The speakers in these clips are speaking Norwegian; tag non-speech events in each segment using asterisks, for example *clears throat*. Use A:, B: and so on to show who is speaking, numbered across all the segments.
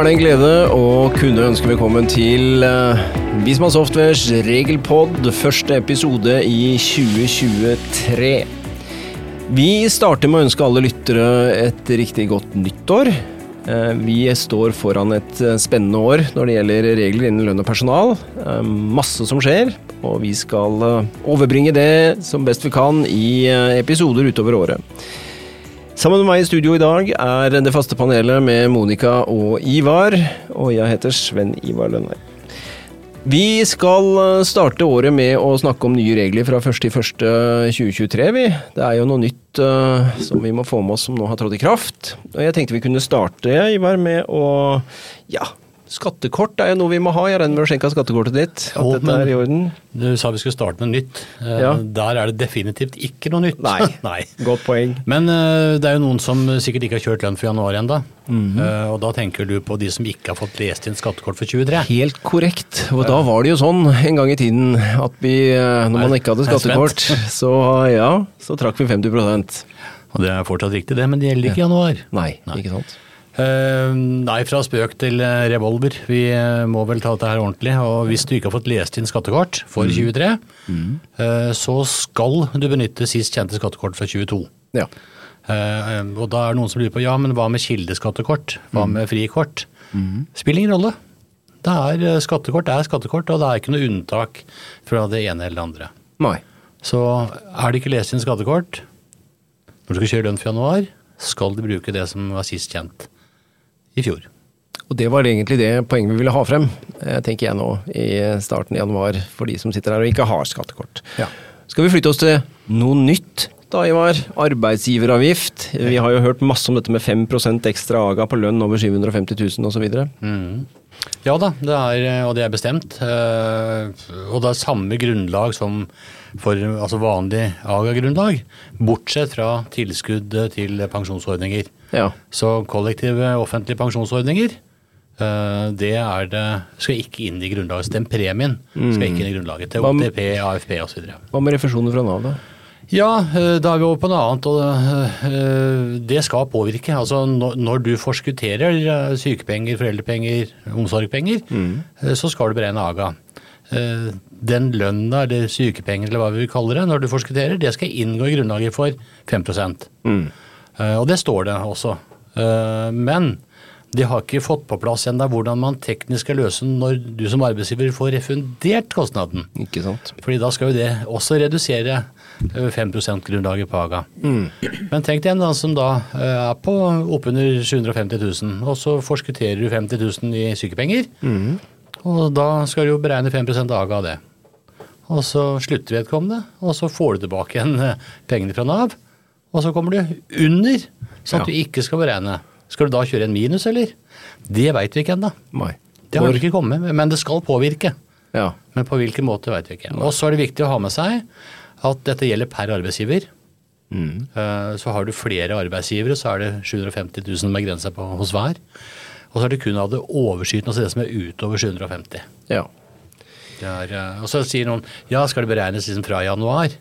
A: er det en glede å kunne ønske velkommen til uh, Visma Softwares regelpod, første episode i 2023. Vi starter med å ønske alle lyttere et riktig godt nyttår. Uh, vi står foran et uh, spennende år når det gjelder regler innen lønn og personal. Masse som skjer, og vi skal overbringe det som best vi kan i episoder utover året. Sammen med meg i studio i dag er det faste panelet med Monica og Ivar. Og jeg heter Sven Ivar Lønner. Vi skal eh, starte året med å snakke om nye regler fra 1.1.2023, vi. Det er jo noe nytt uh, som vi må få med oss som nå har trådt i kraft. Og jeg tenkte vi kunne starte, Ivar, med å ja, Skattekort er jo noe vi må ha. Jeg regner med å skjenke skattekortet ditt. At oh, dette er i orden.
B: Du sa vi skulle starte med nytt. Eh, ja. Der er det definitivt ikke noe nytt.
A: Nei, *laughs* Nei. godt poeng.
B: Men uh, det er jo noen som sikkert ikke har kjørt lønn for januar ennå. Mm -hmm. uh, og da tenker du på de som ikke har fått lest inn skattekort for 23?
A: Helt korrekt. Og da var det jo sånn en gang i tiden at vi, når man ikke hadde skattekort, *laughs* så ja, så trakk vi 50%
B: Og det er fortsatt riktig det, men det gjelder ikke i januar.
A: Nei, Nei. ikke sant.
B: Uh, nei, fra spøk til eh, revolver. Vi uh, må vel ta dette her ordentlig. Og hvis du ikke har fått lest inn skattekort for mm. 23, mm. uh, så skal du benytte sist kjente skattekort fra 22. Ja. og da er det noen som lurer på ja, men hva med kildeskattekort? Hva mm. med frikort? Mm. Spiller ingen rolle. Det er skattekort det er skattekort, og det er ikke noe unntak fra det ene eller det andre.
A: Nei.
B: Så er det ikke lest inn skattekort når du skal kjøre lønn for januar, skal du bruke det som var sist kjent i fjor.
A: Og Det var egentlig det poenget vi ville ha frem, eh, tenker jeg nå, i starten i januar, for de som sitter her og ikke har skattekort. Ja. Skal vi flytte oss til noe nytt da, Ivar? Arbeidsgiveravgift. Vi har jo hørt masse om dette med 5% ekstra aga på lønn over 750 000 osv. Mm.
B: Ja da, det er, og det er bestemt. Eh, og det er samme grunnlag som for altså vanlig AGA-grunnlag, bortsett fra tilskudd til pensjonsordninger. Ja. Så kollektive offentlige pensjonsordninger eh, det er det, skal ikke inn i grunnlaget. Den premien skal ikke inn i grunnlaget til OTP, AFP osv.
A: Hva med refusjoner fra Nav, da?
B: Ja, eh, da er vi over på noe annet. og eh, Det skal påvirke. Altså Når du forskutterer sykepenger, foreldrepenger, omsorgspenger, mm. så skal du beregne AGA. Den lønna eller sykepenger eller hva vi vil kalle det, når du forskutterer, det skal inngå i grunnlaget for 5 mm. Eh, og det står det også. Eh, men de har ikke fått på plass ennå hvordan man teknisk skal løse når du som arbeidsgiver får refundert kostnaden.
A: Ikke sant.
B: Fordi da skal jo det også redusere 5 eh, %-grunnlaget på AGA. Mm. Men tenk deg en som da er på oppunder 750 000, og så forskutterer du 50 000 i sykepenger. Mm. Og da skal du jo beregne 5 AGA av det. Og så slutter vedkommende, og så får du tilbake igjen pengene fra Nav og så kommer du under, sånn at ja. du ikke skal beregne. Skal du da kjøre en minus, eller? Det veit vi ikke ennå. Det har ikke kommet men det skal påvirke. Ja. Men på hvilken måte veit vi ikke. Og så er det viktig å ha med seg at dette gjelder per arbeidsgiver. Mm. Eh, så har du flere arbeidsgivere, så er det 750 000 med grensa hos hver. Og så er det kun av det overskytende, altså det som er utover 750. Ja. Er, eh, og så sier noen ja, skal det beregnes liksom fra januar?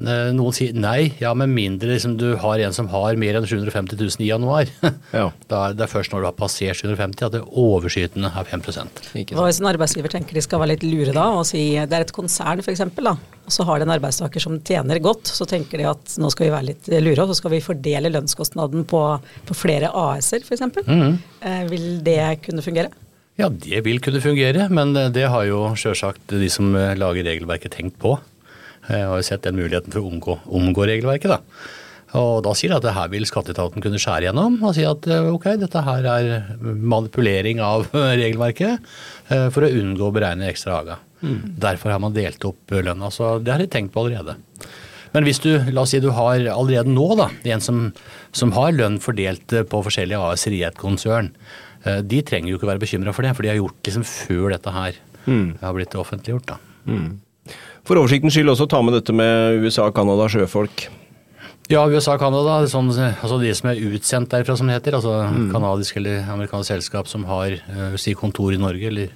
B: Eh, noen sier nei, ja, med mindre liksom, du har en som har mer enn 750 000 i januar. *laughs* Ja. Da er det først når du har passert 750 at det overskytende er 5%
C: Hva hvis en arbeidsgiver tenker de skal være litt lure da, og si det er et konsern f.eks., og så har de en arbeidstaker som tjener godt, så tenker de at nå skal vi være litt lure, og så skal vi fordele lønnskostnaden på, på flere AS-er f.eks. Mm. Eh, vil det kunne fungere?
B: Ja, det vil kunne fungere, men det har jo sjølsagt de som lager regelverket tenkt på. Jeg har jo sett den muligheten for å omgå, omgå regelverket. da. Og da sier de at det her vil skatteetaten kunne skjære gjennom og si at eh, ok, dette her er manipulering av *laughs* regelverket eh, for å unngå å beregne ekstra aga. Mm. Derfor har man delt opp lønna. Så det har de tenkt på allerede. Men hvis du, la oss si du har allerede nå da, en som, som har lønn fordelt på forskjellige AS-er i et konsern, eh, de trenger jo ikke være bekymra for det, for de har gjort liksom før dette her mm. har blitt offentliggjort. da. Mm.
A: For oversiktens skyld også ta med dette med USA, Canada, sjøfolk.
B: Ja, USA og Canada, sånn, altså de som er utsendt derfra, som det heter. Altså mm. kanadisk eller amerikansk selskap som har uh, si kontor i Norge eller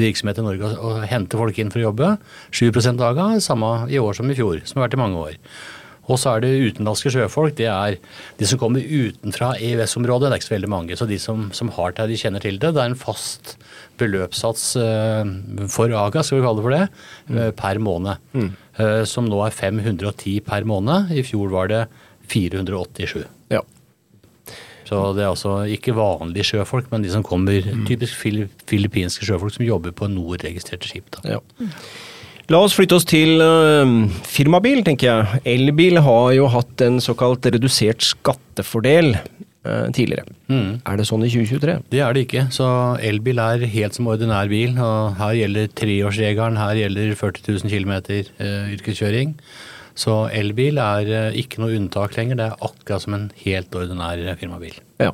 B: virksomhet i Norge og, og henter folk inn for å jobbe. 7 av AGA, samme i år som i fjor, som har vært i mange år. Og så er det utenlandske sjøfolk. Det er de som kommer utenfra EØS-området. Det er ikke så veldig mange. Så de som, som har det, de kjenner til det. Det er en fast beløpssats uh, for AGA, skal vi kalle det for det, uh, per måned. Mm. Uh, som nå er 510 per måned. I fjor var det 487.
A: Ja.
B: Så det er altså ikke vanlige sjøfolk, men de som kommer, mm. typisk filippinske sjøfolk som jobber på NOR-registrerte skip. Da.
A: Ja. La oss flytte oss til uh, firmabil, tenker jeg. Elbil har jo hatt en såkalt redusert skattefordel uh, tidligere. Mm. Er det sånn i 2023?
B: Det er det ikke. Så elbil er helt som ordinær bil. og Her gjelder treårsregelen, her gjelder 40 000 km uh, yrkeskjøring. Så elbil er eh, ikke noe unntak lenger. Det er akkurat som en helt ordinær firmabil.
A: Ja.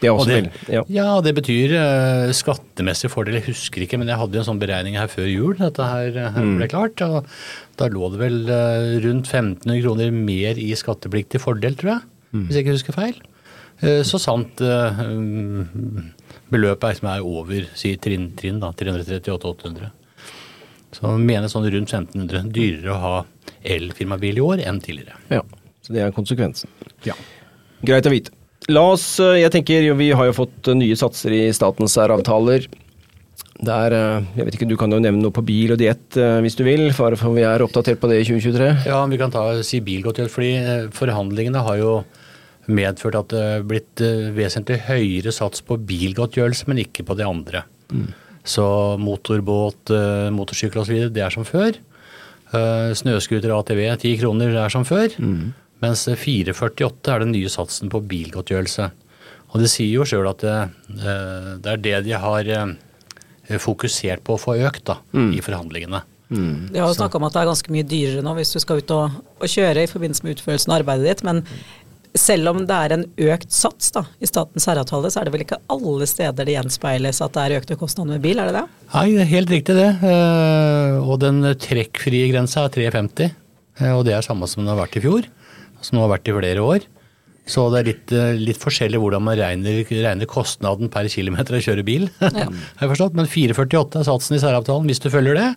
A: Det er også
B: det.
A: Ja.
B: ja, det betyr uh, skattemessig fordel. Jeg husker ikke, men jeg hadde en sånn beregning her før jul. Dette her, her mm. ble klart. og Da lå det vel uh, rundt 1500 kroner mer i skattepliktig fordel, tror jeg. Mm. Hvis jeg ikke husker feil. Uh, så sant beløpet er, som er over si, trinn, trinn da, 338 800. Så mener sånn rundt 1500 dyrere å ha elfirmabil i år enn tidligere.
A: Ja, så det er konsekvensen.
B: Ja.
A: Greit å vite. La oss, eh, jeg tenker Vi har jo fått eh, nye satser i statens særavtaler. Der, eh, jeg vet ikke, Du kan jo nevne noe på bil og diett hvis du vil, for, for vi er oppdatert på det i 2023?
B: Ja, vi kan ta, si bilgodtgjørelse. fordi Forhandlingene har jo medført at det er blitt vesentlig høyere sats på bilgodtgjørelse, men ikke på det andre. Mm. Så motorbåt, motorsykkel osv. det er som før. Snøscooter og ATV 10 kroner er som før. Mm. Mens 448 er den nye satsen på bilgodtgjørelse. Og det sier jo sjøl at det, uh, det, er det de har uh, fokusert på å få økt da, mm. i forhandlingene.
C: Mm. Vi har jo snakka om at det er ganske mye dyrere nå hvis du skal ut og, og kjøre i forbindelse med utførelsen av arbeidet ditt. men selv om det er en økt sats da, i statens særavtale, så er det vel ikke alle steder det gjenspeiles at det er økte kostnader med bil, er det det?
B: Nei, det er helt riktig det. Eh, og den trekkfrie grensa er 350. Eh, og det er samme som den har vært i fjor. Som nå har vært i flere år. Så det er litt, eh, litt forskjellig hvordan man regner, regner, kostnaden per kilometer å kjøre bil. *laughs* Ja. har jeg forstått. Men 448 er satsen i særavtalen hvis du følger det.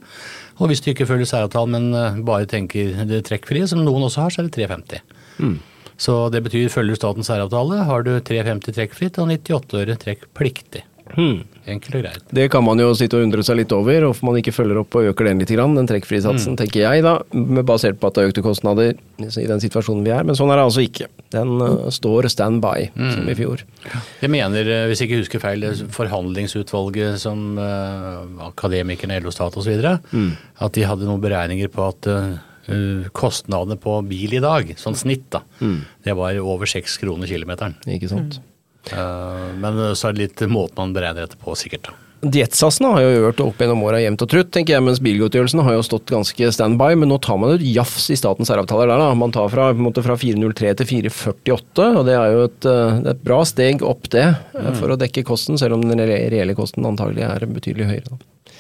B: Og hvis du ikke følger særavtalen, men bare tenker det trekkfrie, som noen også har, så er det 350. Mm. Så det betyr følger statens særavtale, har du 3,50 trekkfritt og 98 øre trekkpliktig. Hmm. Enkelt og greit.
A: Det kan man jo sitte og undre seg litt over, hvorfor man ikke følger opp og øker den litt, den trekkfrisatsen, mm. tenker jeg da, basert på at det er økte kostnader i den situasjonen vi er. Men sånn er det altså ikke. Den uh, står stand by, mm. som i fjor.
B: Jeg mener, eh, hvis jeg ikke husker feil, forhandlingsutvalget som uh, akademikerne, LO Stat osv., mm. at de hadde noen beregninger på at uh, kostnadene på bil i dag, sånn snitt, da, mm. det var over seks kroner kilometeren.
A: Ikke sant. Mm.
B: Uh, men så er det litt måten man beregner dette på, sikkert. da.
A: Har jo økt opp gjennom åra jevnt og trutt, tenker jeg, mens bilgodtgjørelsene har jo stått ganske standby. Men nå tar man et jafs i statens særavtaler der, da. Man tar fra, fra 403 til 448, og det er jo et, eh, et bra steg opp, det. Mm. For å dekke kosten, selv om den reelle kosten antagelig er betydelig høyere. Da.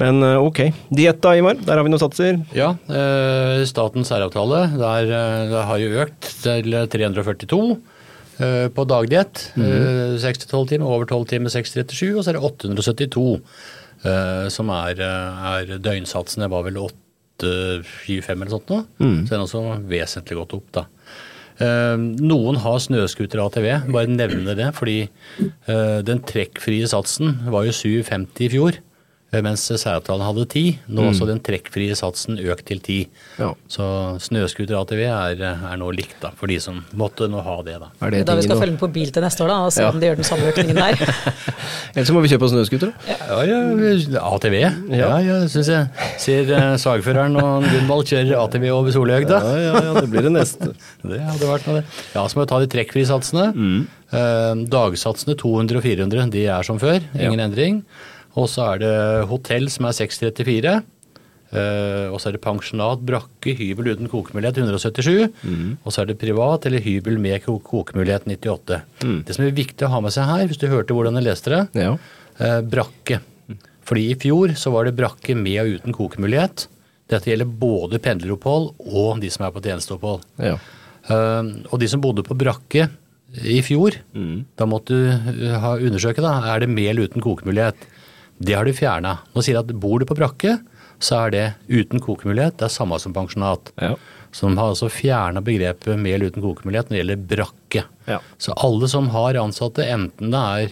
A: Men eh, ok. Diett da, Imar? Der har vi noen satser.
B: Ja. Eh, statens særavtale der, eh, der har jo økt til 342 eh, på dagdiett. Mm -hmm. 6-12 timer, over 12 timer 6-37, og så er det 872 eh, som er, er døgnsatsen. Det var vel 8-25 eller sånt nå. Mm. Så den er også vesentlig gått opp, da. Noen har snøscooter ATV, bare nevne det. Fordi den trekkfrie satsen var jo 7,50 i fjor. Eh, mens særavtalen hadde ti. Nå har mm. også den trekkfrie satsen økt til ti. Ja. Så snøscooter ATV er, er, nå likt da, for de som måtte nå ha det. Da
C: er det Da vi skal følge med på bil til neste år da, og se ja. om de gjør den samme økningen der. *laughs*
A: Ellers må vi kjøpe oss snøscooter.
B: Ja. ja, ATV. Ja, jeg syns jeg ser uh, sagføreren og Gunvald kjører ATV over Solhøgda.
A: Ja, ja, ja, det blir det neste. *laughs*
B: det hadde vært noe, det. Ja, så må vi ta de trekkfrie satsene. Mm. Uh, dagsatsene 200 og 400, de er som før. Ingen endring. Og så er det hotell som er 634. Uh, eh, og så er det pensjonat, brakke, hybel uten kokemulighet 177. Mm. Og så er det privat eller hybel med kokemulighet 98. Mm. Det som er viktig å ha med seg her, hvis du hørte hvordan jeg leste det, ja. uh, brakke. Fordi i fjor så var det brakke med og uten kokemulighet. Dette gjelder både pendleropphold og de som er på tjenesteopphold. Ja. Uh, og de som bodde på brakke i fjor, mm. da måtte du ha undersøke da, er det med eller uten kokemulighet. Det har de fjerna. Nå sier de at bor du på brakke, så er det uten kokemulighet. Det er samme som pensjonat. Ja. som har altså fjerna begrepet mel uten kokemulighet når det gjelder brakke.
A: Ja.
B: Så alle som har ansatte, enten det er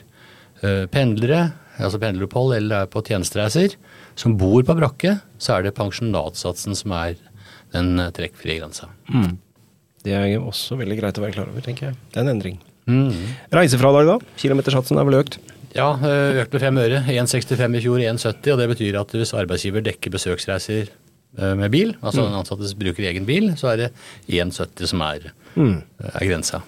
B: eh, pendlere, altså pendleropphold, eller er på tjenestereiser, som bor på brakke, så er det pensjonatsatsen som er den eh, trekkfrie grensa.
A: Det er også veldig greit å være klar over, tenker jeg. Det er en endring. Reisefradrag, da? Kilometersatsen er vel økt?
B: Ja, eh, økt med fem øre. 1,65 i fjor, 1,70. Og det betyr at hvis arbeidsgiver dekker besøksreiser eh, med bil, altså den ansatte bruker egen bil, så er det 1,70 som er, er grensa.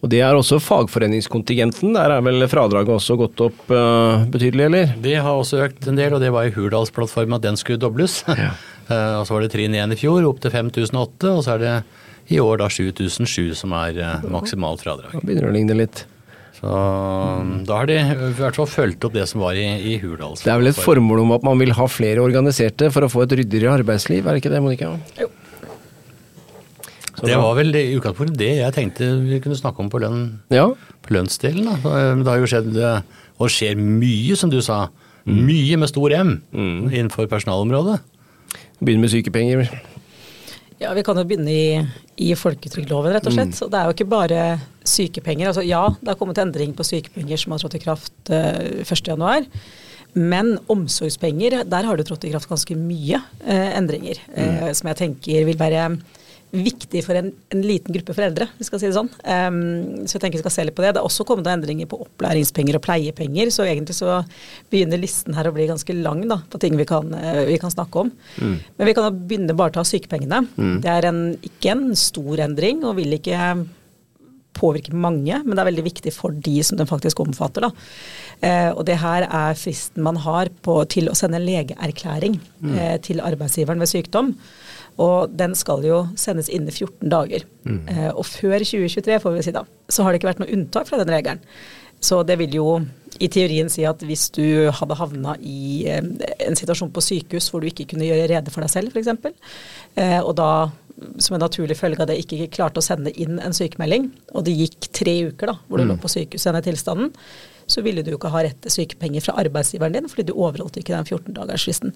A: Og det er også fagforeningskontingenten. Der er vel fradraget også gått opp uh, betydelig, eller?
B: Det har også økt en del, og det var i Hurdalsplattformen at den skulle dobles. *laughs* Eh, og så var det trinn igjen i fjor, opp til 5008, og så er det i år da 7007 som er uh, maksimalt fradrag.
A: Da begynner det å ligne litt.
B: Så da har de i hvert fall fulgt opp det som var i, i Hurdalsplattformen.
A: Det er vel et formål om at man vil ha flere organiserte for å få et ryddigere arbeidsliv, er det ikke det, Monica?
C: Jo.
A: Så
B: Det var vel i utgangspunktet det jeg tenkte vi kunne snakke om på, lønn,
A: Ja.
B: på lønnsdelen. Da. Det har jo skjedd, eh, og skjer mye, som du sa. Mye med stor M innenfor personalområdet.
A: Begynner med sykepenger.
C: Ja, Vi kan jo begynne i, i folketrygdloven, rett og slett. Så det er jo ikke bare sykepenger. Altså ja, det har kommet endring på sykepenger som har trådt i kraft uh, 1.1. Men omsorgspenger, der har det trådt i kraft ganske mye eh, endringer. Eh, som jeg tenker vil være viktig for en, en liten gruppe foreldre, vi skal si det sånn. Um, så jeg tenker vi skal se litt på det. Det er også kommet endringer på opplæringspenger og pleiepenger, så egentlig så begynner listen her å bli ganske lang da, på ting vi kan, eh, vi kan snakke om. Men vi kan begynne bare å ta sykepengene. Det er en, ikke en stor endring, og vil ikke påvirke mange, men det er veldig viktig for de som den faktisk omfatter. Da. Eh, og det her er fristen man har på, til å sende en legeerklæring eh, til arbeidsgiveren ved sykdom. Og den skal jo sendes innen 14 dager. Eh, og før 2023, får vi si da, så har det ikke vært noe unntak fra den regelen. Så det vil jo i teorien si at hvis du hadde havna i eh, en situasjon på sykehus hvor du ikke kunne gjøre rede for deg selv, f.eks., eh, og da som en naturlig følge av det ikke klarte å sende inn en sykemelding, og det gikk tre uker da, hvor du lå på sykehus i denne tilstanden, så ville du jo ikke ha rett til sykepenger fra arbeidsgiveren din, fordi du overholdt ikke den 14-dagersfristen.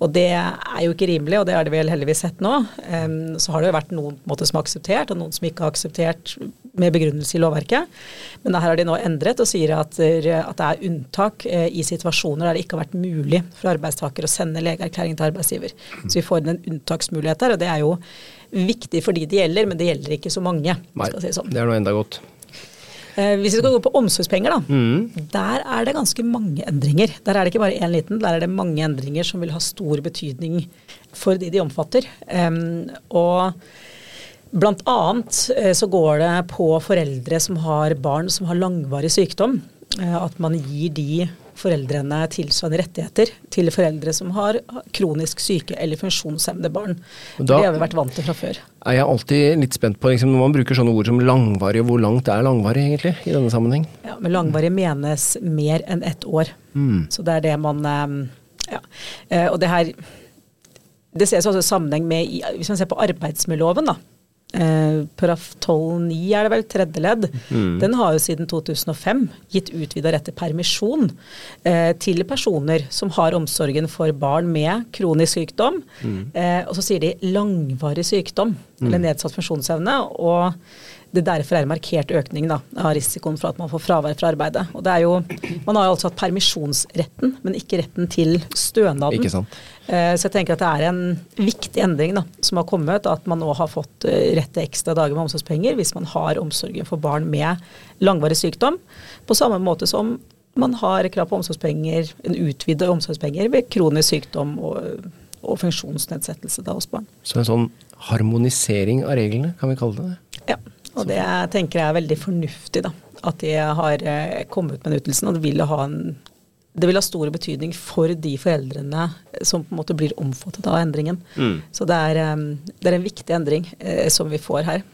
C: Og det er jo ikke rimelig, og det har de vel heldigvis sett nå. Um, så har det jo vært noen måte, som har akseptert, og noen som ikke har akseptert med begrunnelse i lovverket. Men her har de nå endret og sier at, at det er unntak eh, i situasjoner der det ikke har vært mulig for arbeidstaker å sende legeerklæring til arbeidsgiver. Så vi får en unntaksmulighet der, og det er jo viktig for de det gjelder, men det gjelder ikke så mange.
A: Nei,
C: si det sånn.
A: det er noe enda godt.
C: Eh, hvis vi skal gå på omsorgspenger, da. Der er det ganske mange endringer. Der er det ikke bare én liten, der er det mange endringer som vil ha stor betydning for de de omfatter. Og blant annet eh, så går det på foreldre som har barn som har langvarig sykdom. eh, at man gir de foreldrene tilsvarende rettigheter til foreldre som har kronisk syke eller funksjonshemmede barn.
A: Da-
C: det har vi vært vant til fra før.
A: Er jeg alltid litt spent på liksom, når man bruker sånne ord som langvarig, hvor langt er langvarig egentlig i denne sammenheng?
C: Ja, men langvarig menes mer enn ett år. Så det er det man eh, Ja. Eh, Og det her Det ses også i sammenheng med Hvis man ser på arbeidsmiljøloven, da. Eh, Paraf 12-9 er det vel, tredje ledd. Den har jo siden 2005 gitt utvida rett til permisjon eh, til personer som har omsorgen for barn med kronisk sykdom. Eh, og så sier de langvarig sykdom eller nedsatt funksjonsevne. og det derfor er en markert økning da, av risikoen for at man får fravær fra arbeidet. Og det er jo, Man har jo altså hatt permisjonsretten, men ikke retten til stønaden.
A: Ikke sant.
C: Eh, Så jeg tenker at det er en viktig endring da, som har kommet, at man nå har fått eh, rett til ekstra dager med omsorgspenger hvis man har omsorgen for barn med langvarig sykdom. På samme måte som man har krav på omsorgspenger, en utvidet omsorgspenger ved kronisk sykdom og, og funksjonsnedsettelse da hos barn.
A: Så en sånn harmonisering av reglene, kan vi kalle det det?
C: Ja, og det tenker jeg er veldig fornuftig, da. At de har eh, kommet med den ytelsen. Og det vil ha en det vil ha stor betydning for de foreldrene som på en måte blir omfattet av endringen. Så det er, eh, det er en viktig endring eh, som vi får her.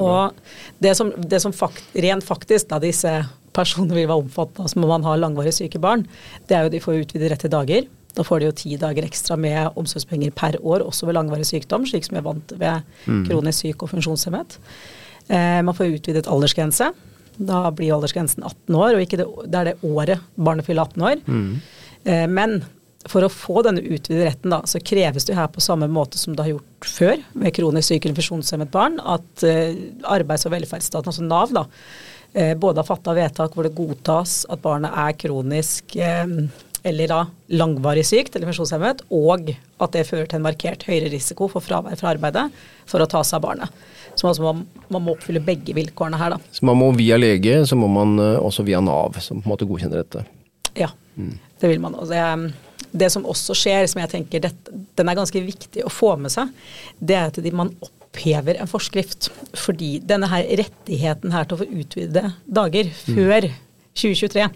C: Og det som, det som fakt, rent faktisk da disse personene vil være omfattet av, som om man har langvarig syke barn, det er jo de får utvidet rett til dager. Da får de jo ti dager ekstra med omsorgspenger per år, også ved langvarig sykdom, slik som vi er vant ved kronisk syk og funksjonshemmet. Eh, man får utvidet aldersgrense. Da blir aldersgrensen 18 år, og ikke det, det er det året barnet fyller 18 år. Eh, men for å få denne utvidede retten, da, så kreves det her på samme måte som det har gjort før med kronisk syk eller funksjonshemmet barn, at eh, Arbeids- og velferdsstaten, altså Nav, da, uh, både har fatta vedtak hvor det godtas at barnet er kronisk uh, eller da langvarig sykt eller funksjonshemmet, og at det fører til en markert høyere risiko for fravær fra arbeidet for å ta seg av barnet. Så altså man, man, må oppfylle begge vilkårene her, da.
A: Så man må via lege, så må man også via Nav, som på en måte godkjenner dette?
C: Ja, mm. det vil man. Og det, det som også skjer, som jeg tenker det, den er ganske viktig å få med seg, det er at man opphever en forskrift. Fordi denne her rettigheten her til å få utvide dager mm. før 2023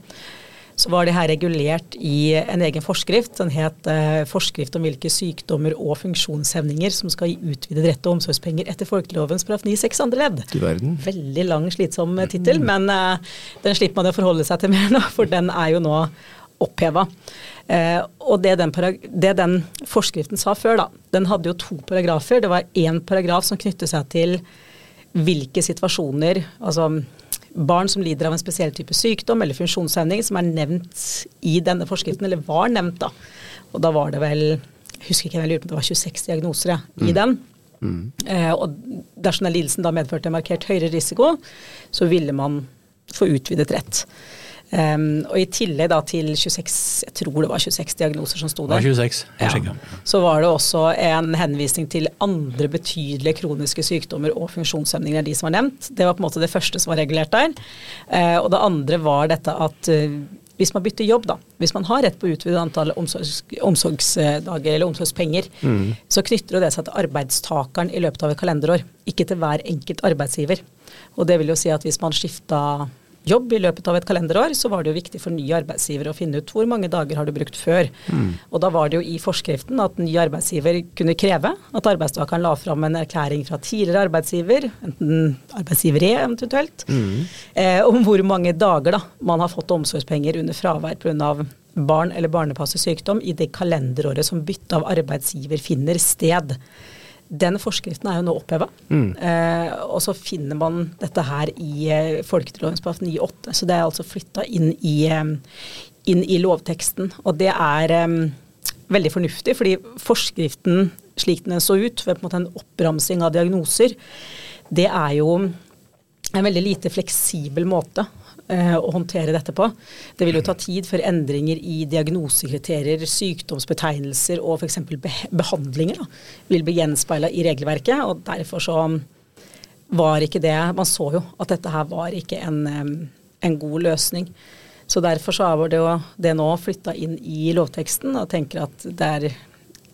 C: så var det her regulert i en egen forskrift. Den het eh, 'Forskrift om hvilke sykdommer og funksjonshemninger som skal gi utvidet rett til omsorgspenger etter folkelovens § 9-6 andre ledd'.
A: Du verden.
C: Veldig lang, slitsom tittel, mm. men eh, den slipper man å forholde seg til *laughs* mer nå, for den er jo nå oppheva. Eh, og det den, det den, forskriften sa før, da, den hadde jo to paragrafer. Det var én paragraf som knyttet seg til hvilke situasjoner altså barn som lider av en spesiell type sykdom eller funksjonshemning som er nevnt i denne forskriften, eller var nevnt, da. Og da var det vel jeg husker ikke, jeg lurer på om det var 26 diagnoser ja, i mm. den. Mm. Eh, og dersom den lidelsen da medførte en markert høyere risiko, så ville man få utvidet rett. Um, og i tillegg da til 26, jeg tror det var 26 diagnoser som sto der.
B: Det var 26, jeg
C: ja. Så var det også en henvisning til andre betydelige kroniske sykdommer og funksjonshemninger de som var nevnt. Det var på en måte det første som var regulert der. Uh, og det andre var dette at uh, hvis man bytter jobb, da, hvis man har rett på utvidet antall omsorgs, omsorgsdager eller omsorgspenger, mm. så knytter det seg til arbeidstakeren i løpet av et kalenderår, ikke til hver enkelt arbeidsgiver. Og det vil jo si at hvis man skifta jobb i løpet av et kalenderår, så var det jo viktig for nye arbeidsgivere å finne ut hvor mange dager har du brukt før. Mm. Og da var det jo i forskriften at ny arbeidsgiver kunne kreve at arbeidstakeren la fram en erklæring fra tidligere arbeidsgiver, enten arbeidsgiver E eventuelt, mm. eh, om hvor mange dager da man har fått omsorgspenger under fravær pga. barn eller barnepassets sykdom i det kalenderåret som bytte av arbeidsgiver finner sted. Den forskriften er jo nå oppheva. Mm. Eh, og så finner man dette her i eh, folketrygdloven § 9-8. Så det er altså flytta inn, eh, inn, i lovteksten. Og det er eh, veldig fornuftig, fordi forskriften slik den så ut, ved på en måte en oppramsing av diagnoser, det er jo en veldig lite fleksibel måte å håndtere dette på. Det vil jo ta tid før endringer i diagnosekriterier, sykdomsbetegnelser og f.eks. behandlinger da, vil bli gjenspeila i regelverket. og Derfor så var ikke det Man så jo at dette her var ikke en, en god løsning. Så derfor så er det, jo det nå flytta inn i lovteksten og tenker at det er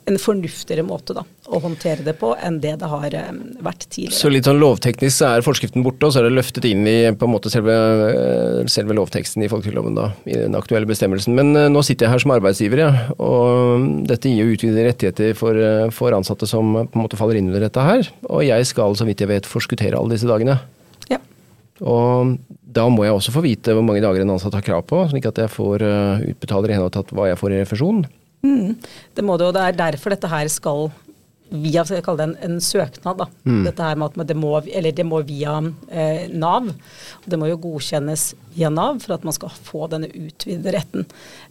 C: en fornuftigere måte da, å håndtere det på enn det det har um, vært tidligere.
A: Så litt sånn lovteknisk så er forskriften borte, og så er det løftet inn i på en måte selve, eh, selve lovteksten i folketrygdloven da, i den aktuelle bestemmelsen. Men uh, nå sitter jeg her som arbeidsgiver, ja, og dette gir jo utvidede rettigheter for, uh, for, ansatte som på en måte faller inn under dette her. Og jeg skal, så vidt jeg vet, forskuttere alle disse dagene.
C: Ja.
A: Og da må jeg også få vite hvor mange dager en ansatt har krav på, slik at jeg får uh, utbetaler i henhold til hva jeg får i refusjon.
C: Mm. Det må det, og det er derfor dette her skal via skal kalle det en, en søknad. da. Mm. Dette her med at det må, eller det må via eh, Nav. Det må jo godkjennes via Nav for at man skal få denne utvidede retten.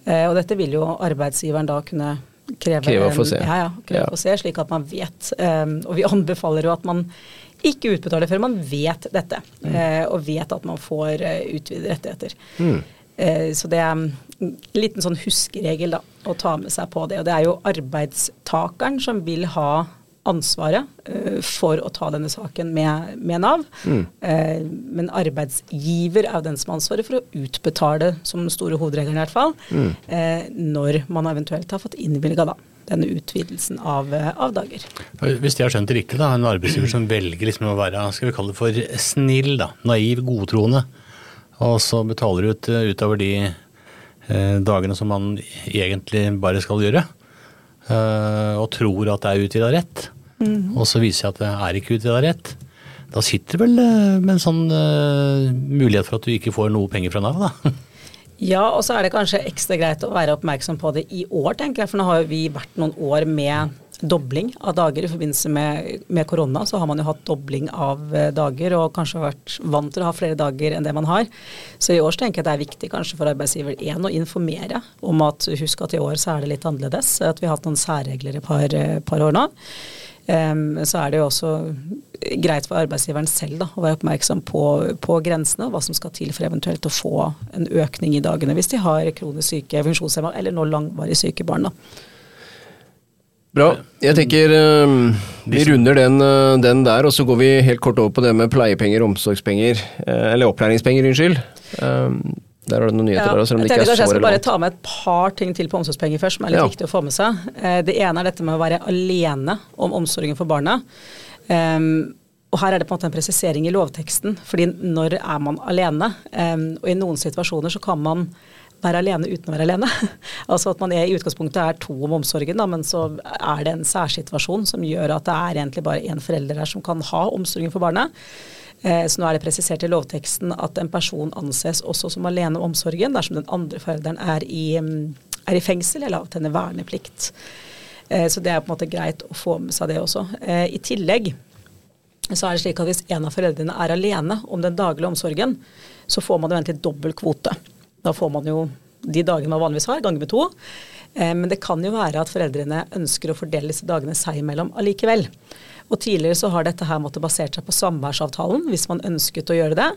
C: Eh, og dette vil jo arbeidsgiveren da kunne kreve,
A: kreve å få se.
C: Ja, ja, kreve ja. å se, slik at man vet. Eh, og vi *laughs* anbefaler jo at man ikke utbetaler før man vet dette, mm. Eh, og vet at man får uh, utvidede rettigheter. Mm. Eh, så det liten sånn huskeregel da, å ta med seg på det. Og det er jo arbeidstakeren som vil ha ansvaret uh, for å ta denne saken med, med Nav. Mm. Uh, men arbeidsgiver er jo den som har ansvaret for å utbetale, som den store hovedregelen i hvert fall, mm. uh, når man eventuelt har fått innvilga denne utvidelsen av, av, dager.
B: Hvis jeg har skjønt det riktig, da, en arbeidsgiver som velger liksom å være skal vi kalle det for snill, da, naiv, godtroende, og så betaler ut utover de dagene som man egentlig bare skal gjøre. Eh, og tror at det er utvida rett. Mm. Og så viser det at det er ikke utvida rett. Da sitter du vel med en sånn mulighet for at du ikke får noe penger fra Nav, da. *laughs*
C: Ja, og så er det kanskje ekstra greit å være oppmerksom på det i år, tenker jeg. For nå har jo vi vært noen år med dobling av dager i forbindelse med, med, korona. Så har man jo hatt dobling av eh, dager og kanskje vært vant til å ha flere dager enn det man har. Så i år tenker jeg det er viktig kanskje for arbeidsgiver én å informere om at husk at i år så er det litt annerledes. At vi har hatt noen særregler i par, eh, par år nå. Um, så er det jo også greit for arbeidsgiveren selv da, å være oppmerksom på, på, grensene og hva som skal til for eventuelt å få en økning i dagene hvis de har kronisk syke, funksjonshemma eller nå langvarig syke barn. da.
A: Bra. Jeg tenker uh, vi runder den, uh, den, der, og så går vi helt kort over på det med pleiepenger, omsorgspenger, uh, eller opplæringspenger, unnskyld. Der har du noen nyheter ja, der, selv om det ikke er så relevant.
C: Jeg skal bare ta med et par ting til på omsorgspenger først, som er litt ja. viktig å få med seg. Det ene er dette med å være alene om omsorgen for barna. Um, og her er det på en måte en presisering i lovteksten, fordi når er man alene? Og i noen situasjoner så kan man være alene uten å være alene. *laughs* altså at man er, i utgangspunktet er to om omsorgen, da, men så er det en særsituasjon som gjør at det er egentlig bare én forelder her som kan ha omsorgen for barnet. Eh, så nå er det presisert i lovteksten at en person anses også som alene om omsorgen dersom den andre forelderen er i, mm, er i fengsel eller avtenner verneplikt. Eh, så det er på en måte greit å få med seg det også. Eh, I tillegg så er det slik at hvis en av foreldrene er alene om den daglige omsorgen, så får man jo egentlig dobbel kvote. Da får man jo de dagene man vanligvis har, ganger med to. Eh, men det kan jo være at foreldrene ønsker å fordele disse dagene seg imellom allikevel. Og tidligere så har dette her måttet basert seg på samværsavtalen, hvis man ønsket å gjøre det.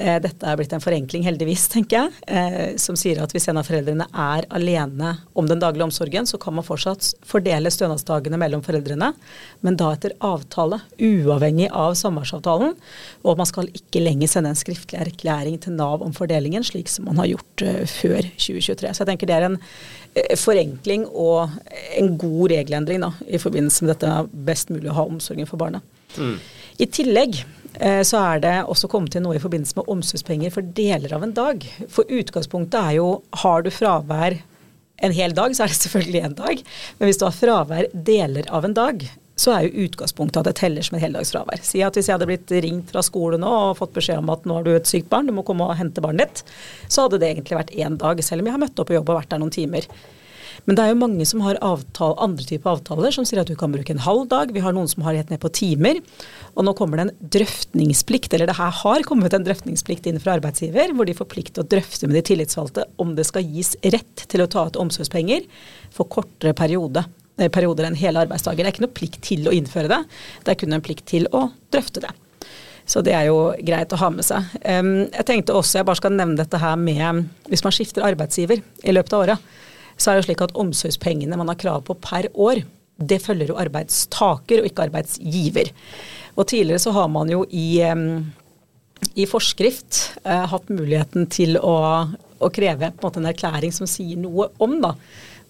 C: Eh, dette er blitt en forenkling, heldigvis, tenker jeg, eh, som sier at hvis en av foreldrene er alene om den daglige omsorgen, så kan man fortsatt fordele stønadsdagene mellom foreldrene, men da etter avtale, uavhengig av samværsavtalen. Og man skal ikke lenger sende en skriftlig erklæring til Nav om fordelingen, slik som man har gjort eh, før 2023. Så jeg tenker det er en forenkling og en god regelendring da, i forbindelse med dette best mulig å ha omsorgen for barna. Mm. I tillegg Eh, så er det også kommet til noe i forbindelse med omsorgspenger for deler av en dag. For utgangspunktet er jo har du fravær en hel dag, så er det selvfølgelig en dag. Men hvis du har fravær deler av en dag, så er jo utgangspunktet at det teller som et heldagsfravær. Si at hvis jeg hadde blitt ringt fra skolen og fått beskjed om at nå har du et sykt barn, du må komme og hente barnet ditt, så hadde det egentlig vært én dag, selv om jeg har møtt opp på jobb og vært der noen timer. Men det er jo mange som har avtale, andre typer avtaler, som sier at du kan bruke en halv dag. Vi har noen som har helt ned på timer. Og nå kommer det en drøftningsplikt, eller det her har kommet en drøftningsplikt inn fra arbeidsgiver, hvor de får plikt til å drøfte med de tillitsvalgte om det skal gis rett til å ta ut omsorgspenger for kortere periode, perioder enn hele arbeidsdager. Det er ikke noe plikt til å innføre det, det er kun en plikt til å drøfte det. Så det er jo greit å ha med seg. Jeg tenkte også, jeg bare skal nevne dette her med hvis man skifter arbeidsgiver i løpet av året så er det jo slik at omsorgspengene man har krav på per år, det følger jo arbeidstaker og ikke arbeidsgiver. Og tidligere så har man jo i, i forskrift eh, hatt muligheten til å, å kreve en, en, erklæring som sier noe om da,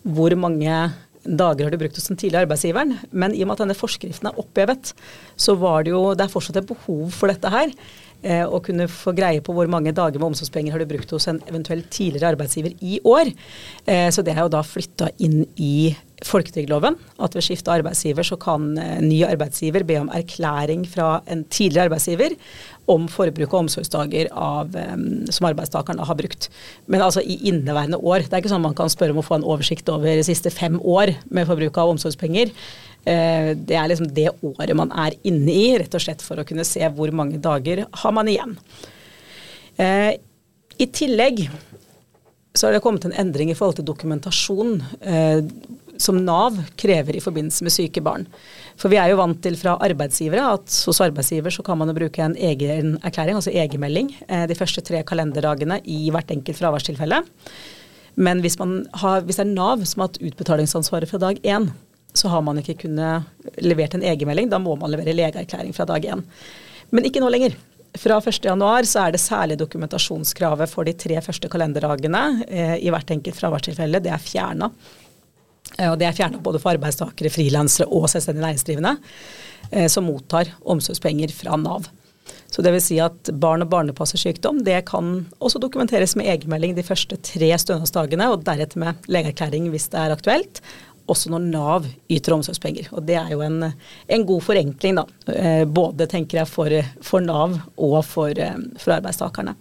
C: hvor mange dager har du brukt hos den tidligere arbeidsgiveren. Men i og med at denne forskriften er opphevet, så var det jo det er fortsatt et behov for dette her eh, å kunne få greie på hvor mange dager med omsorgspenger har du brukt hos en eventuell tidligere arbeidsgiver i år. Eh, så det er jo da flytta inn i folketrygdloven. At ved skifte arbeidsgiver så kan eh, ny arbeidsgiver be om erklæring fra en tidligere arbeidsgiver om forbruk og omsorgsdager av, um, som arbeidstakeren har brukt. Men altså i inneværende år. Det er ikke sånn man kan spørre om å få en oversikt over de siste fem år med forbruk av omsorgspenger. Eh, det er liksom det året man er inne i, rett og slett for å kunne se hvor mange dager har man igjen. Eh, I tillegg så har det kommet en endring i forhold til dokumentasjon eh, som Nav krever i forbindelse med syke barn. For vi er jo vant til fra arbeidsgivere at hos arbeidsgiver så kan man jo bruke en egen erklæring, altså egenmelding, de første tre kalenderdagene i hvert enkelt fraværstilfelle. Men hvis, har, hvis det er Nav som har hatt utbetalingsansvaret fra dag én, så har man ikke kunnet levert en egenmelding. Da må man levere legeerklæring fra dag én. Men ikke nå lenger. Fra 1.1 så er det særlig dokumentasjonskravet for de tre første kalenderdagene eh, i hvert enkelt fraværstilfelle. Det er fjerna. Eh, og det er fjerna både for arbeidstakere, frilansere og selvstendig næringsdrivende eh, som mottar omsorgspenger fra Nav. Så det vil si at barn og barnepassersykdom det kan også dokumenteres med egenmelding de første tre stønadsdagene, og deretter med legeerklæring hvis det er aktuelt også når Nav yter omsorgspenger. Og det er jo en, en god forenkling, da. Eh, både tenker jeg for, for Nav og for, for arbeidstakerne.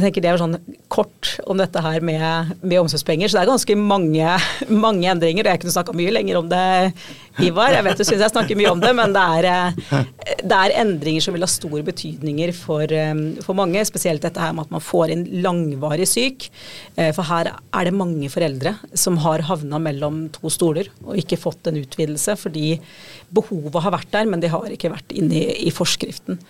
C: Jeg tenker Det var sånn kort om dette her med, med omsorgspenger. Så det er ganske mange, *laughs* mange endringer. og Jeg kunne snakka mye lenger om det, Ivar. Jeg vet du syns jeg snakker mye om det, men det er, eh, det er, endringer som vil ha stor betydninger for, eh, for, mange. Spesielt dette her med at man får inn langvarig syk. Eh, for her er det mange foreldre som har havna mellom to stoler og ikke fått en utvidelse fordi behovet har vært der, men det har ikke vært inne i, i forskriften.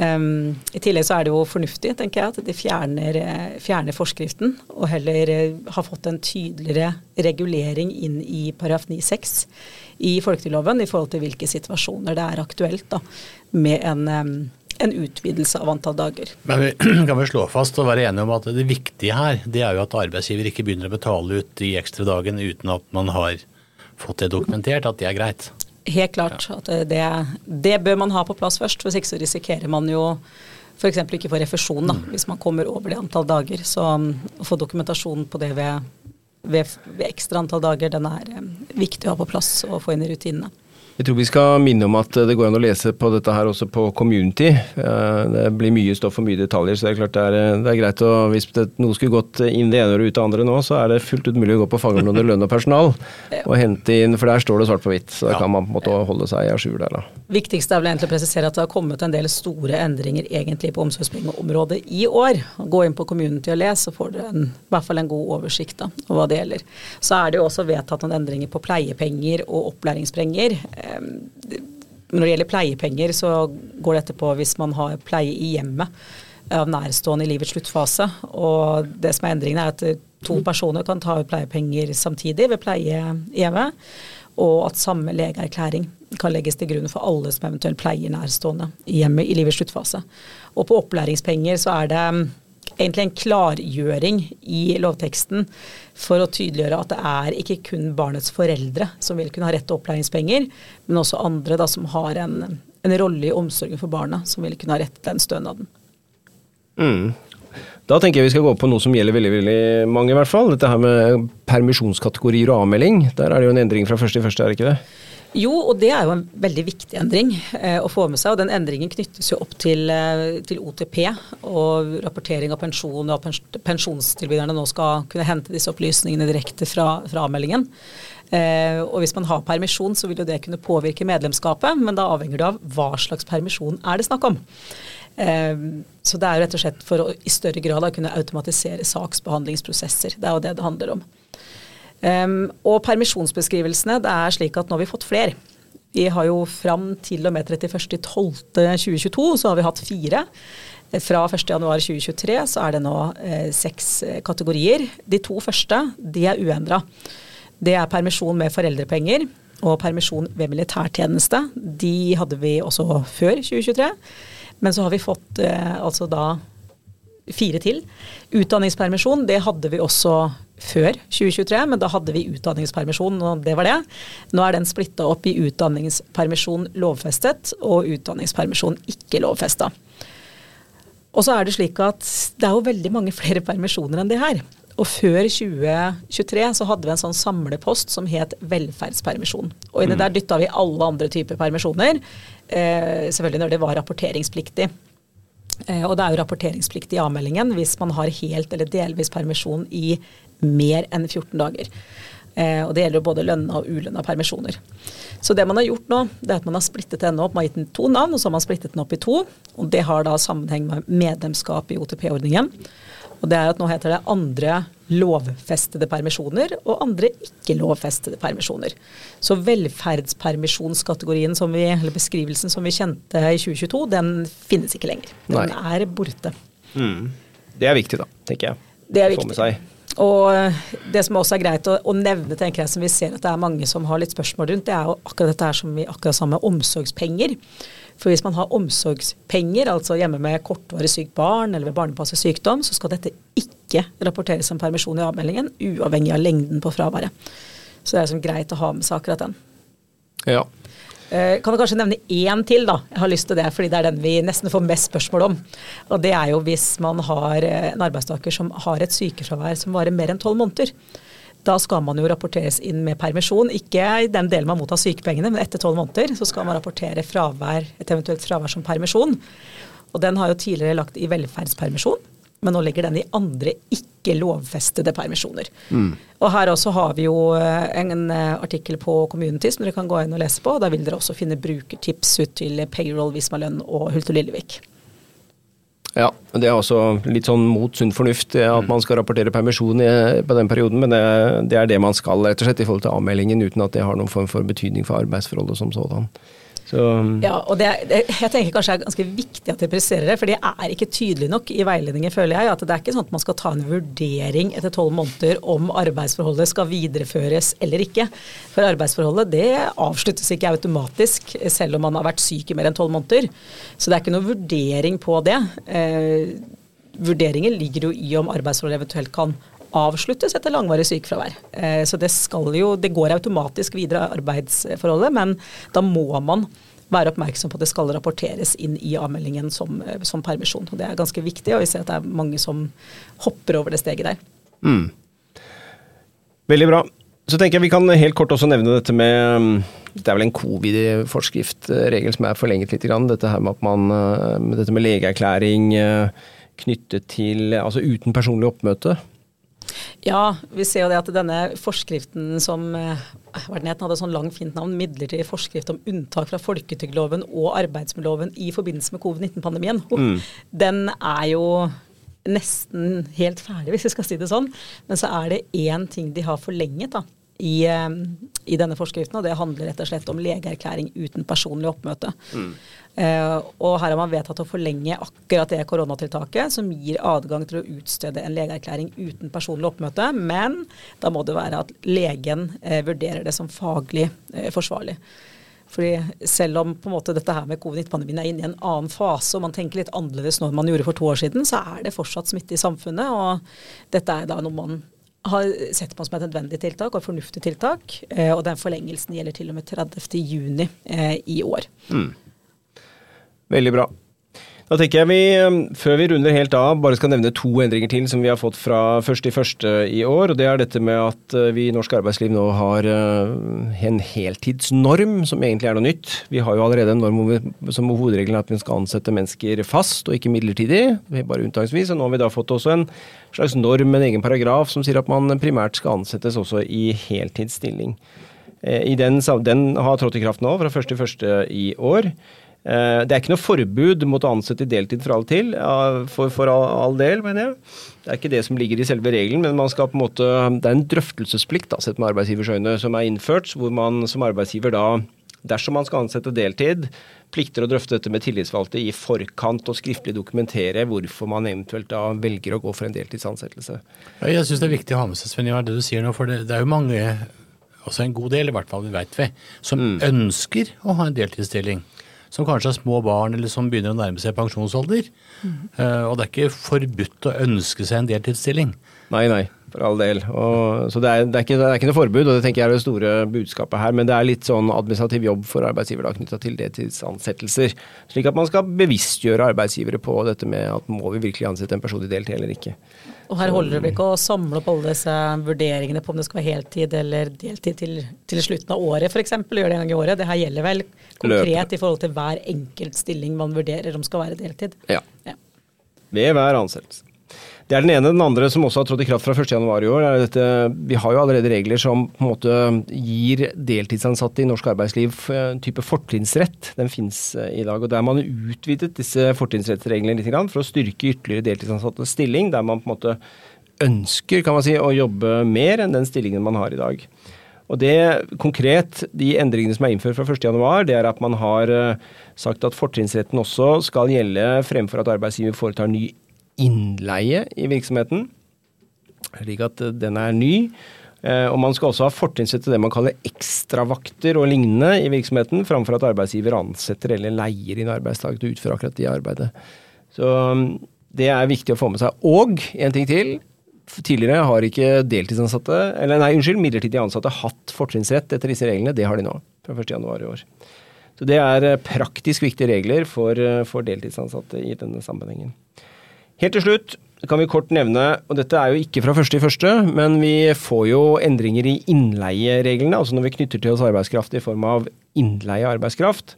C: Um, I tillegg så er det jo fornuftig, tenker jeg, at de fjerner, eh, fjerner forskriften og heller uh, har fått en tydeligere regulering inn i paragraf 9-6 i folketrygdloven i forhold til hvilke situasjoner det er aktuelt da, med en, um, en utvidelse av antall dager.
B: Men vi *clears throat* kan vel slå fast og være enige om at det viktige her, det er jo at arbeidsgiver ikke begynner å betale ut de ekstra dagene uten at man har fått det dokumentert at det er greit.
C: Helt klart. at det, det, bør man ha på plass først. Hvis ikke så risikerer man jo f.eks. ikke få refusjon da, hvis man kommer over det antall dager. Så um, å få dokumentasjon på det ved, ved, ved ekstra antall dager, den er um, viktig å ha på plass og få inn i rutinene.
A: Jeg tror vi skal minne om at det går an å lese på dette her også på Community. Eh, det blir mye stoff og mye detaljer, så det er klart det er, det er greit å Hvis det, noe skulle gått inn det ene og ut det andre nå, så er det fullt ut mulig å gå på fagområdet lønn og personal *laughs* og hente inn, for der står det svart på hvitt. Så da kan man på en måte holde seg à jour der, da.
C: Viktigst er vel egentlig å presisere at det har kommet en del store endringer egentlig på omsorgspengeområdet i år. Gå inn på Community og les, så får dere en, i hvert fall en god oversikt da, over hva det gjelder. Så er det jo også vedtatt noen endringer på pleiepenger og opplæringspenger når det gjelder pleiepenger, så går dette på hvis man har pleie i hjemmet av nærstående i livets sluttfase. Og det som er endringen, er at to personer kan ta ut pleiepenger samtidig ved pleie i hjemmet. Og at samme legeerklæring kan legges til grunn for alle som eventuelt pleier nærstående i hjemmet i livets sluttfase. Og på opplæringspenger så er det egentlig en klargjøring i lovteksten for å tydeliggjøre at det er ikke kun barnets foreldre som vil kunne ha rett til opplæringspenger, men også andre da, som har en, en rolle i omsorgen for barna, som vil kunne ha rett til den stønaden.
A: Mm. Da tenker jeg vi skal gå på noe som gjelder veldig veldig mange, i hvert fall. Dette her med permisjonskategorier og avmelding. Der er det jo en endring fra første i første, er det ikke det?
C: Jo, og det er jo en veldig viktig endring eh, å få med seg. Og den endringen knyttes jo opp til, eh, til OTP og rapportering av pensjon, og at pensjonstilbyderne nå skal kunne hente disse opplysningene direkte fra, fra avmeldingen. Eh, og hvis man har permisjon, så vil jo det kunne påvirke medlemskapet, men da avhenger det av hva slags permisjon er det snakk om. Eh, så det er jo rett og slett for å i større grad da kunne automatisere saksbehandlingsprosesser. Det er jo det det handler om. Um, og permisjonsbeskrivelsene, det er slik at nå har vi fått flere. Vi har jo fram til og med 31.12.2022 så har vi hatt fire. Fra 1.1.2023 så er det nå eh, seks eh, kategorier. De to første de er uendra. Det er permisjon med foreldrepenger og permisjon ved militærtjeneste. De hadde vi også før 2023. Men så har vi fått eh, altså da fire til. Utdanningspermisjon det hadde vi også før 2023, men da hadde vi utdanningspermisjon, og det var det. Nå er den splitta opp i utdanningspermisjon lovfestet og utdanningspermisjon ikke lovfesta. Og så er det slik at det er jo veldig mange flere permisjoner enn det her. Og før 2023 så hadde vi en sånn samlepost som het velferdspermisjon. Og inni mm. der dytta vi alle andre typer permisjoner, eh, selvfølgelig når det var rapporteringspliktig. Eh, og det er jo rapporteringsplikt i avmeldingen hvis man har helt eller delvis permisjon i mer enn 14 dager. Eh, og det gjelder jo både lønna og ulønna permisjoner. Så det man har gjort nå, det er at man har splittet denne opp. Man har gitt den to navn, og så har man splittet den opp i to. Og det har da sammenheng med medlemskap i OTP-ordningen. Og det er at nå heter det andre lovfestede permisjoner og andre ikke-lovfestede permisjoner. Så velferdspermisjonskategorien som vi, eller beskrivelsen som vi kjente i 2022, den finnes ikke lenger. Den Nei. er borte.
A: Mm. Det er viktig, da, tenker jeg.
C: Det er viktig. Og det som også er greit å, å, nevne, tenker jeg, som vi ser at det er mange som har litt spørsmål rundt, det er jo akkurat dette her som vi akkurat sa med omsorgspenger. For hvis man har omsorgspenger, altså hjemme med kortvarig sykt barn eller ved barnepasset sykdom, så skal dette ikke rapporteres som permisjon i avmeldingen, uavhengig av lengden på fraværet. Så det er liksom greit å ha med seg akkurat den.
A: Ja.
C: Eh, kan du kanskje nevne én til, da? Jeg har lyst til det, fordi det er den vi nesten får mest spørsmål om. Og det er jo hvis man har eh, en arbeidstaker som har et sykefravær som varer mer enn tolv måneder. Da skal man jo rapporteres inn med permisjon. Ikke i den delen man mottar sykepengene, men etter tolv måneder så skal man rapportere fravær, et eventuelt fravær som permisjon. Og den har jo tidligere lagt i velferdspermisjon. men nå ligger den i andre ikke lovfestede permisjoner. Og her også har vi jo eh, en eh, artikkel på Community som dere kan gå inn og lese på. Da vil dere også finne brukertips ut til Payroll, Visma Lønn og Hult og Lillevik.
A: Ja, det er også litt sånn mot sunn fornuft at man skal rapportere permisjon i, på den perioden, men det, det, er det man skal, rett og slett, i forhold til avmeldingen, uten at det har noen form for betydning for arbeidsforholdet som sådan.
C: Så, ja, og det, det, jeg tenker kanskje det er ganske viktig at jeg presiserer det, for det er ikke tydelig nok i veiledningen, føler jeg. At det er ikke sånn at man skal ta en vurdering etter tolv måneder om arbeidsforholdet skal videreføres eller ikke. For arbeidsforholdet det avsluttes ikke automatisk selv om man har vært syk i mer enn tolv måneder. Så det er ikke noe vurdering på det. Eh, vurderingen ligger jo i om arbeidsforholdet eventuelt kan avsluttes etter langvarig sykefravær. Eh, så det jo, det går automatisk videre arbeidsforholdet, men da må man være oppmerksom på at det skal rapporteres inn i avmeldingen som, eh, som permisjon. Og Det er ganske viktig, og vi ser at det er mange som hopper over det steget der. Mm.
A: Veldig bra. Så tenker jeg vi kan helt kort også nevne dette med mm, Det er vel en covid-forskriftregel som er forlenget litt. Dette her med at man Dette med legeerklæring knyttet til Altså uten personlig oppmøte.
C: Ja, vi ser jo det at denne forskriften som eh, hva den het, hadde sånn langt, fint navn, midlertidig forskrift om unntak fra folketrygdloven og arbeidsmiljøloven i forbindelse med covid-19-pandemien, mm. den er jo nesten helt ferdig, hvis vi skal si det sånn. Men så er det én ting de har forlenget, da i, eh, i, denne forskriften, og det handler rett og slett om legeerklæring uten personlig oppmøte. Mm. Uh, og her har man vedtatt å forlenge akkurat det koronatiltaket som gir adgang til å utstede en legeerklæring uten personlig oppmøte, men da må det være at legen uh, vurderer det som faglig uh, forsvarlig. Fordi selv om på en måte dette her med covid-19-pandemien er inne i en annen fase, og man tenker litt annerledes nå enn man gjorde for to år siden, så er det fortsatt smitte i samfunnet. Og dette er da noe man har sett på som et nødvendig tiltak og fornuftig tiltak. Eh, og den forlengelsen gjelder til og med 30.6 eh, i år. Mm.
A: Veldig bra. Da tenker jeg vi, um, før vi runder helt av, bare skal nevne to endringer til som vi har fått fra 1.1. i år. og Det er dette med at uh, vi i norsk arbeidsliv nå har uh, en heltidsnorm, som egentlig er noe nytt. Vi har jo allerede en norm som hovedregelen er at vi skal ansette mennesker fast og ikke midlertidig, bare unntaksvis. Og nå har vi da fått også en slags norm, en egen paragraf, som sier at man primært skal ansettes også i heltidsstilling. Eh, den, den har trådt i kraft nå fra 1.1. i år. Eh, det er ikke noe forbud mot å ansette deltid for all, til, for, for all, all, del, mener jeg. Det er ikke det som ligger i selve regelen, men man skal på en måte, det er en drøftelsesplikt da, sett med arbeidsgivers øyne, som er innført, hvor man som arbeidsgiver da, dersom man skal ansette deltid, plikter å drøfte dette med tillitsvalgte i forkant og skriftlig dokumentere hvorfor man eventuelt da velger å gå for en deltidsansettelse.
B: Jeg syns det er viktig å ha med seg Sven Ivar, det du sier nå, for det, det er jo mange, også en god del i hvert fall, vi veit vi, som mm. ønsker å ha en deltidsstilling som kanskje har små barn eller som begynner å nærme seg pensjonsalder. Mm. Uh, og det er ikke forbudt å ønske seg en deltidsstilling.
A: Nei, nei, for all del. Og, så det er, det, er ikke, det er, ikke, noe forbud, og det tenker jeg er det store budskapet her. Men det er litt sånn administrativ jobb for arbeidsgiver da, knytta til deltidsansettelser. Slik at man skal bevisstgjøre arbeidsgivere på dette med at må vi virkelig ansette en person i deltid eller ikke.
C: Og her holder det ikke å samle opp alle disse vurderingene på om det skal være heltid eller deltid til, til slutten av året f.eks. Gjør det en gang i året. Det her gjelder vel konkret Løpende. i forhold til hver enkelt stilling man vurderer om skal være deltid.
A: Ja. ja. Ved hver ansettelse. Det er den ene. Den andre som også har trådt i kraft fra 1.1 i år, er dette Vi har jo allerede regler som på en måte gir deltidsansatte i norsk arbeidsliv en type fortrinnsrett. Den finnes eh, i dag. og Der man utvidet disse fortrinnsrettsreglene litt for å styrke ytterligere deltidsansattes stilling, der man på en måte ønsker kan man si, å jobbe mer enn den stillingen man har i dag. Og det konkret, De endringene som er innført fra 1.1, det er at man har eh, sagt at fortrinnsretten også skal gjelde fremfor at arbeidsgiver foretar ny innleie i virksomheten, slik at eh, den er ny. Eh, og man skal også ha fortrinnsrett til det man kaller ekstravakter og lignende i virksomheten, framfor at arbeidsgiver ansetter eller leier inn arbeidstak til å utføre akkurat det arbeidet. Så mm, det er viktig å få med seg. Og en ting til. Tidligere har ikke deltidsansatte, eller nei, unnskyld, midlertidig ansatte hatt fortrinnsrett etter disse reglene. Det har de nå, fra 1.1 i år. Så det er eh, praktisk viktige regler for, for deltidsansatte i denne sammenhengen. Helt til slutt kan vi kort nevne, og dette er jo ikke fra første i første, men vi får jo endringer i innleiereglene. Altså når vi knytter til oss arbeidskraft i form av innleie arbeidskraft,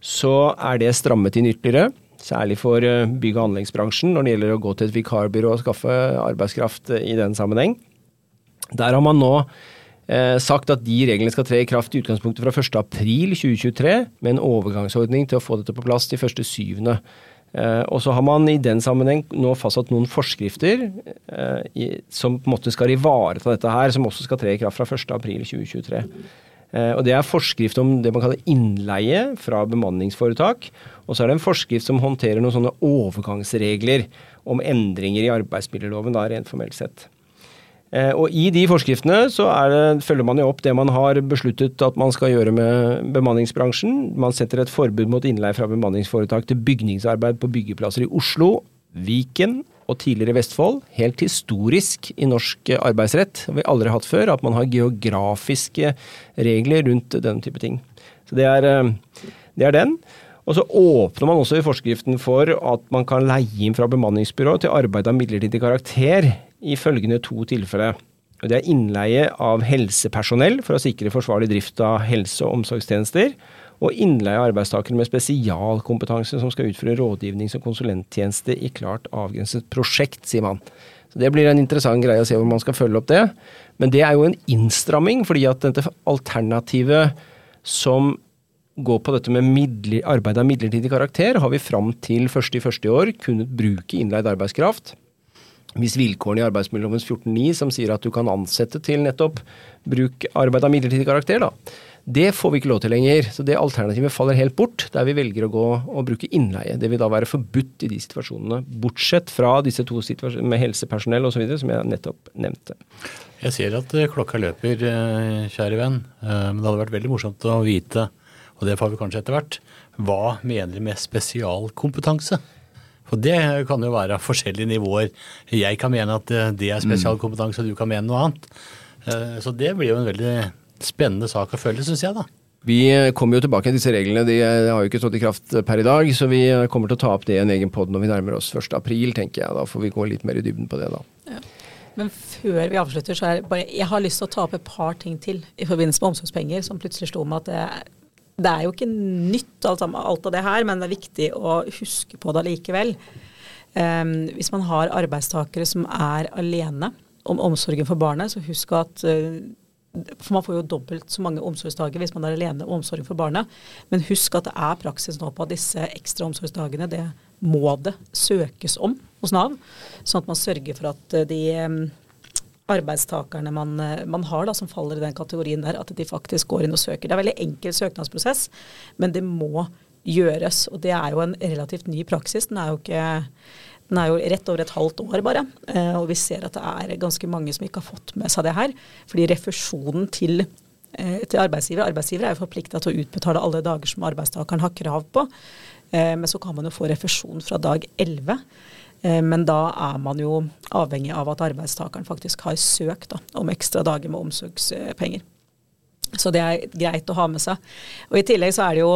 A: så er det strammet inn ytterligere. Særlig for eh, bygg- og anleggsbransjen når det gjelder å gå til et vikarbyrå og skaffe arbeidskraft i den sammenheng. Der har man nå eh, sagt at de reglene skal tre i kraft i utgangspunktet fra 1.4.2023, med en overgangsordning til å få dette på plass til 1.7. Eh, og så har man i den sammenheng nå fastsatt noen forskrifter eh, som på en måte skal ivareta dette her, som også skal tre i kraft fra 1.4.2023. Eh, og Det er forskrift om det man kaller innleie fra bemanningsforetak. Og så er det en forskrift som håndterer noen sånne overgangsregler om endringer i arbeidsmiljøloven, da, rent formelt sett. Eh, og I de forskriftene så det, følger man jo opp det man har besluttet at man skal gjøre med bemanningsbransjen. Man setter et forbud mot innleie fra bemanningsforetak til bygningsarbeid på byggeplasser i Oslo, Viken og tidligere Vestfold. Helt historisk i norsk arbeidsrett. Vi har aldri hatt før. At man har geografiske regler rundt denne type ting. Så det er, eh, det er den. Og så åpner man også i forskriften for at man kan leie inn fra bemanningsbyrå til arbeid av midlertidig karakter i følgende to tilfeller. Det er innleie av helsepersonell for å sikre forsvarlig drift av helse- og omsorgstjenester, og innleie av arbeidstakere med spesialkompetanse som skal utføre rådgivnings- og konsulenttjeneste i klart avgrenset prosjekt, sier man. Så Det blir en interessant greie å se hvor man skal følge opp det. Men det er jo en innstramming, fordi at dette alternativet som går på dette med arbeid av midlertidig karakter, har vi fram til 1.1. i år kunnet bruke innleid arbeidskraft. Hvis vilkårene i arbeidsmiljøloven 14.9 som sier at du kan ansette til nettopp bruk arbeid av midlertidig karakter, da. Det får vi ikke lov til lenger. Så det alternativet faller helt bort, der vi velger å gå og bruke innleie. Det vil da være forbudt i de situasjonene, bortsett fra disse to situasjonene med helsepersonell osv., som jeg nettopp nevnte.
B: Jeg ser at eh, klokka løper, eh, kjære venn. Eh, men det hadde vært veldig morsomt å vite og det får vi kanskje etter hvert. Hva mener du med spesialkompetanse? For det kan jo være forskjellige nivåer. Jeg kan mene at eh, det er spesialkompetanse, og du kan mene noe annet. Eh, så det blir jo en veldig spennende sak å følge, syns jeg, da.
A: Vi kommer jo tilbake til disse reglene. De har jo ikke stått i kraft per i dag, så vi kommer til å ta opp det i en egen pod når vi nærmer oss 1. april, tenker jeg. Da får vi gå litt mer i dybden på det, da. Ja.
C: Men før vi avslutter, så er det bare Jeg har lyst til å ta opp et par ting til i forbindelse med omsorgspenger, som plutselig slo med at det det er jo ikke nytt alt, alt, av det her, men det er viktig å huske på det allikevel. Um, hvis man har arbeidstakere som er alene om omsorgen for barnet, så husk at uh, for Man får jo dobbelt så mange omsorgsdager hvis man er alene om omsorgen for barnet. Men husk at det er praksis nå på at disse ekstra omsorgsdagene, det må det søkes om hos Nav. Sånn at man sørger for at de um, arbeidstakerne man, eh, man, har da, som faller i den kategorien der, at de faktisk går inn og søker. Det er en veldig enkel søknadsprosess, men det må gjøres. Og det er jo en relativt ny praksis. Den er jo, ikke, den er jo rett over et halvt år bare. Eh, og vi ser at det er ganske mange som ikke har fått med seg det her. Fordi refusjonen til, eh, til arbeidsgiver Arbeidsgiver er jo forplikta til å utbetale alle dager som arbeidstakeren har krav på. Men så kan man jo få refusjon fra dag 11. Eh, men da er man jo avhengig av at arbeidstakeren faktisk har søkt da, om ekstra dager med omsorgspenger. Så det er greit å ha med seg. Og I tillegg så er det jo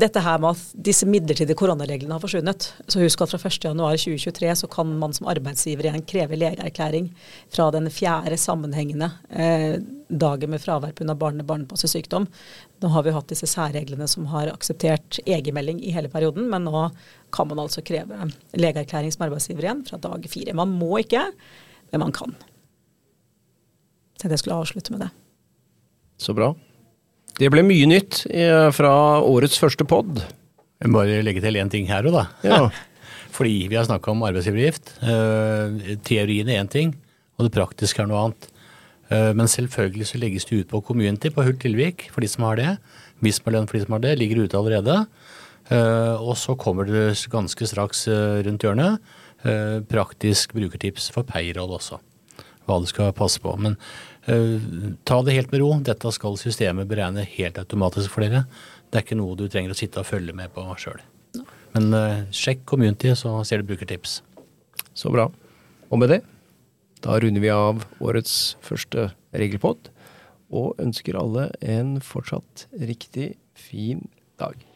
C: dette her med at disse midlertidige koronareglene har forsvunnet. Så husk at fra 1.1.2023 så kan man som arbeidsgiver igjen kreve legeerklæring fra den fjerde sammenhengende eh, dagen med fravær pga. barne barnepassesykdom. Nå har vi hatt disse særreglene som har akseptert egenmelding i hele perioden, men nå kan man altså kreve legeerklæring som arbeidsgiver igjen fra dag fire. Man må ikke, men man kan. Så jeg skulle avslutte med det.
A: Så bra. Det ble mye nytt eh, fra årets første pod.
B: Bare legge til én ting her òg, da. Ja. *laughs* Fordi vi har snakka om arbeidsgiveravgift. Uh, teorien er én ting, og det praktiske er noe annet. Uh, men selvfølgelig så legges det ut på Community på Hult Tilvik for de som har det. Visma-lønn for de som har det, ligger ute allerede. Uh, og så kommer det ganske straks rundt hjørnet praktisk brukertips for payroll også. Hva du skal passe på. Men Eh, ta det helt med ro. Dette skal systemet beregne helt automatisk for dere. Det er ikke noe du trenger å sitte og følge med på sjøl. Men sjekk community, så ser du brukertips.
A: Så bra. Og med det, da runder vi av årets første regelpod, og ønsker alle en fortsatt riktig fin dag.